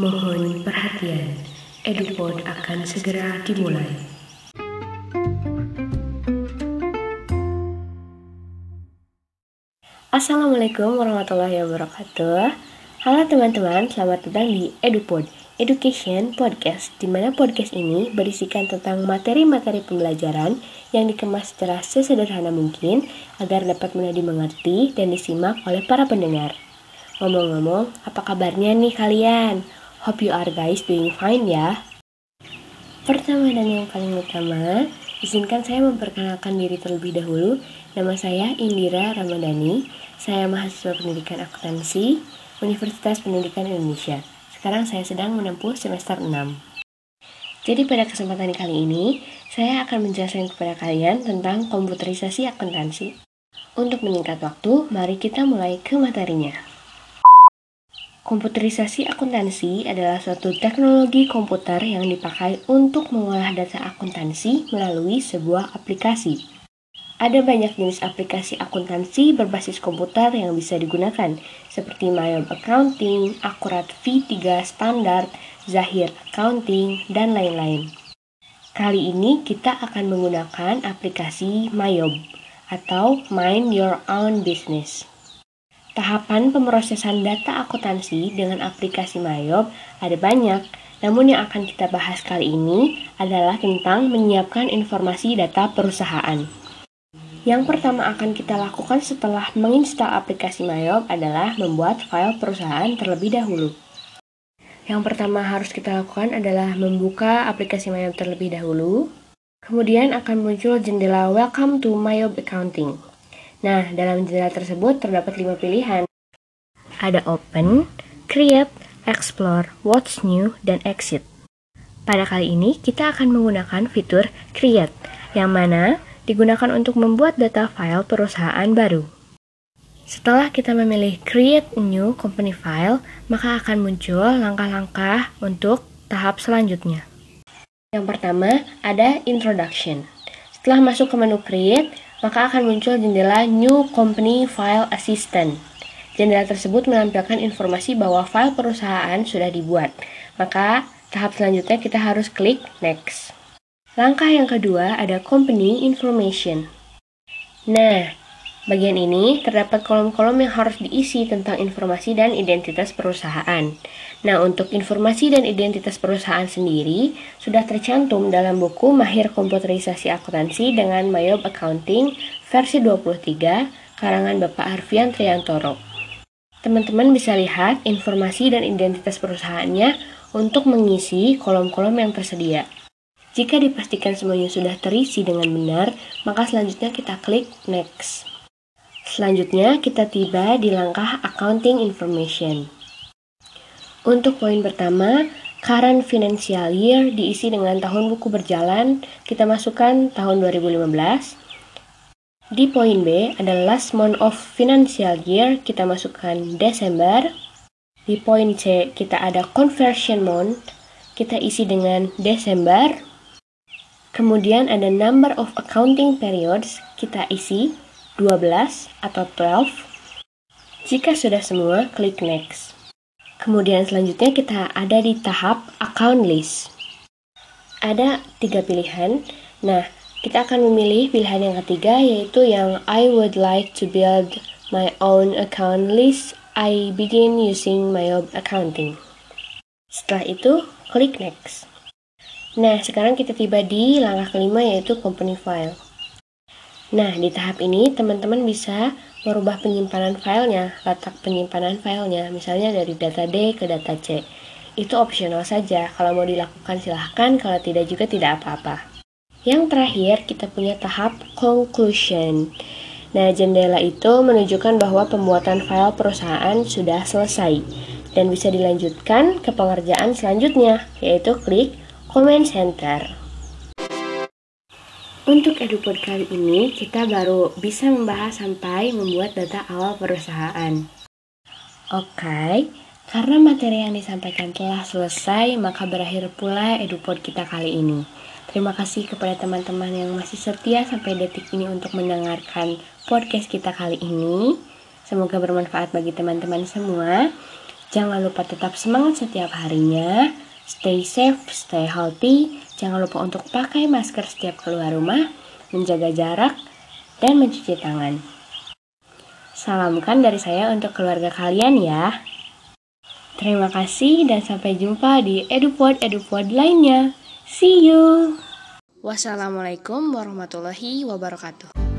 Mohon perhatian, EduPod akan segera dimulai. Assalamualaikum warahmatullahi wabarakatuh. Halo teman-teman, selamat datang di EduPod, Education Podcast, di mana podcast ini berisikan tentang materi-materi pembelajaran yang dikemas secara sesederhana mungkin agar dapat mudah dimengerti dan disimak oleh para pendengar. Ngomong-ngomong, apa kabarnya nih kalian? Hope you are guys doing fine ya. Pertama dan yang paling utama, izinkan saya memperkenalkan diri terlebih dahulu. Nama saya Indira Ramadhani. Saya mahasiswa pendidikan akuntansi Universitas Pendidikan Indonesia. Sekarang saya sedang menempuh semester 6. Jadi pada kesempatan kali ini, saya akan menjelaskan kepada kalian tentang komputerisasi akuntansi. Untuk menyingkat waktu, mari kita mulai ke materinya. Komputerisasi akuntansi adalah suatu teknologi komputer yang dipakai untuk mengolah data akuntansi melalui sebuah aplikasi. Ada banyak jenis aplikasi akuntansi berbasis komputer yang bisa digunakan, seperti Mayob Accounting, Akurat V3 Standard, Zahir Accounting, dan lain-lain. Kali ini kita akan menggunakan aplikasi Mayob atau Mind Your Own Business. Tahapan pemrosesan data akuntansi dengan aplikasi Mayob ada banyak, namun yang akan kita bahas kali ini adalah tentang menyiapkan informasi data perusahaan. Yang pertama akan kita lakukan setelah menginstal aplikasi Mayob adalah membuat file perusahaan terlebih dahulu. Yang pertama harus kita lakukan adalah membuka aplikasi Mayob terlebih dahulu. Kemudian akan muncul jendela Welcome to Mayob Accounting. Nah, dalam jendela tersebut terdapat lima pilihan. Ada Open, Create, Explore, What's New, dan Exit. Pada kali ini, kita akan menggunakan fitur Create, yang mana digunakan untuk membuat data file perusahaan baru. Setelah kita memilih Create New Company File, maka akan muncul langkah-langkah untuk tahap selanjutnya. Yang pertama, ada Introduction. Setelah masuk ke menu Create, maka akan muncul jendela New Company File Assistant. Jendela tersebut menampilkan informasi bahwa file perusahaan sudah dibuat. Maka, tahap selanjutnya kita harus klik Next. Langkah yang kedua ada Company Information. Nah, bagian ini terdapat kolom-kolom yang harus diisi tentang informasi dan identitas perusahaan. Nah, untuk informasi dan identitas perusahaan sendiri sudah tercantum dalam buku Mahir Komputerisasi Akuntansi dengan Mayob Accounting versi 23 karangan Bapak Arfian Triantoro. Teman-teman bisa lihat informasi dan identitas perusahaannya untuk mengisi kolom-kolom yang tersedia. Jika dipastikan semuanya sudah terisi dengan benar, maka selanjutnya kita klik Next. Selanjutnya, kita tiba di langkah Accounting Information. Untuk poin pertama, current financial year diisi dengan tahun buku berjalan, kita masukkan tahun 2015. Di poin B ada last month of financial year, kita masukkan Desember. Di poin C kita ada conversion month, kita isi dengan Desember. Kemudian ada number of accounting periods, kita isi 12 atau 12. Jika sudah semua, klik next. Kemudian selanjutnya kita ada di tahap account list. Ada tiga pilihan. Nah, kita akan memilih pilihan yang ketiga yaitu yang I would like to build my own account list. I begin using my own accounting. Setelah itu, klik next. Nah, sekarang kita tiba di langkah kelima yaitu company file. Nah, di tahap ini teman-teman bisa merubah penyimpanan filenya, letak penyimpanan filenya, misalnya dari data D ke data C. Itu opsional saja, kalau mau dilakukan silahkan, kalau tidak juga tidak apa-apa. Yang terakhir, kita punya tahap conclusion. Nah, jendela itu menunjukkan bahwa pembuatan file perusahaan sudah selesai dan bisa dilanjutkan ke pengerjaan selanjutnya, yaitu klik Comment Center. Untuk EduPod kali ini, kita baru bisa membahas sampai membuat data awal perusahaan. Oke, karena materi yang disampaikan telah selesai, maka berakhir pula EduPod kita kali ini. Terima kasih kepada teman-teman yang masih setia sampai detik ini untuk mendengarkan podcast kita kali ini. Semoga bermanfaat bagi teman-teman semua. Jangan lupa tetap semangat setiap harinya. Stay safe, stay healthy. Jangan lupa untuk pakai masker setiap keluar rumah, menjaga jarak, dan mencuci tangan. Salamkan dari saya untuk keluarga kalian ya. Terima kasih dan sampai jumpa di EduPod-EduPod lainnya. See you! Wassalamualaikum warahmatullahi wabarakatuh.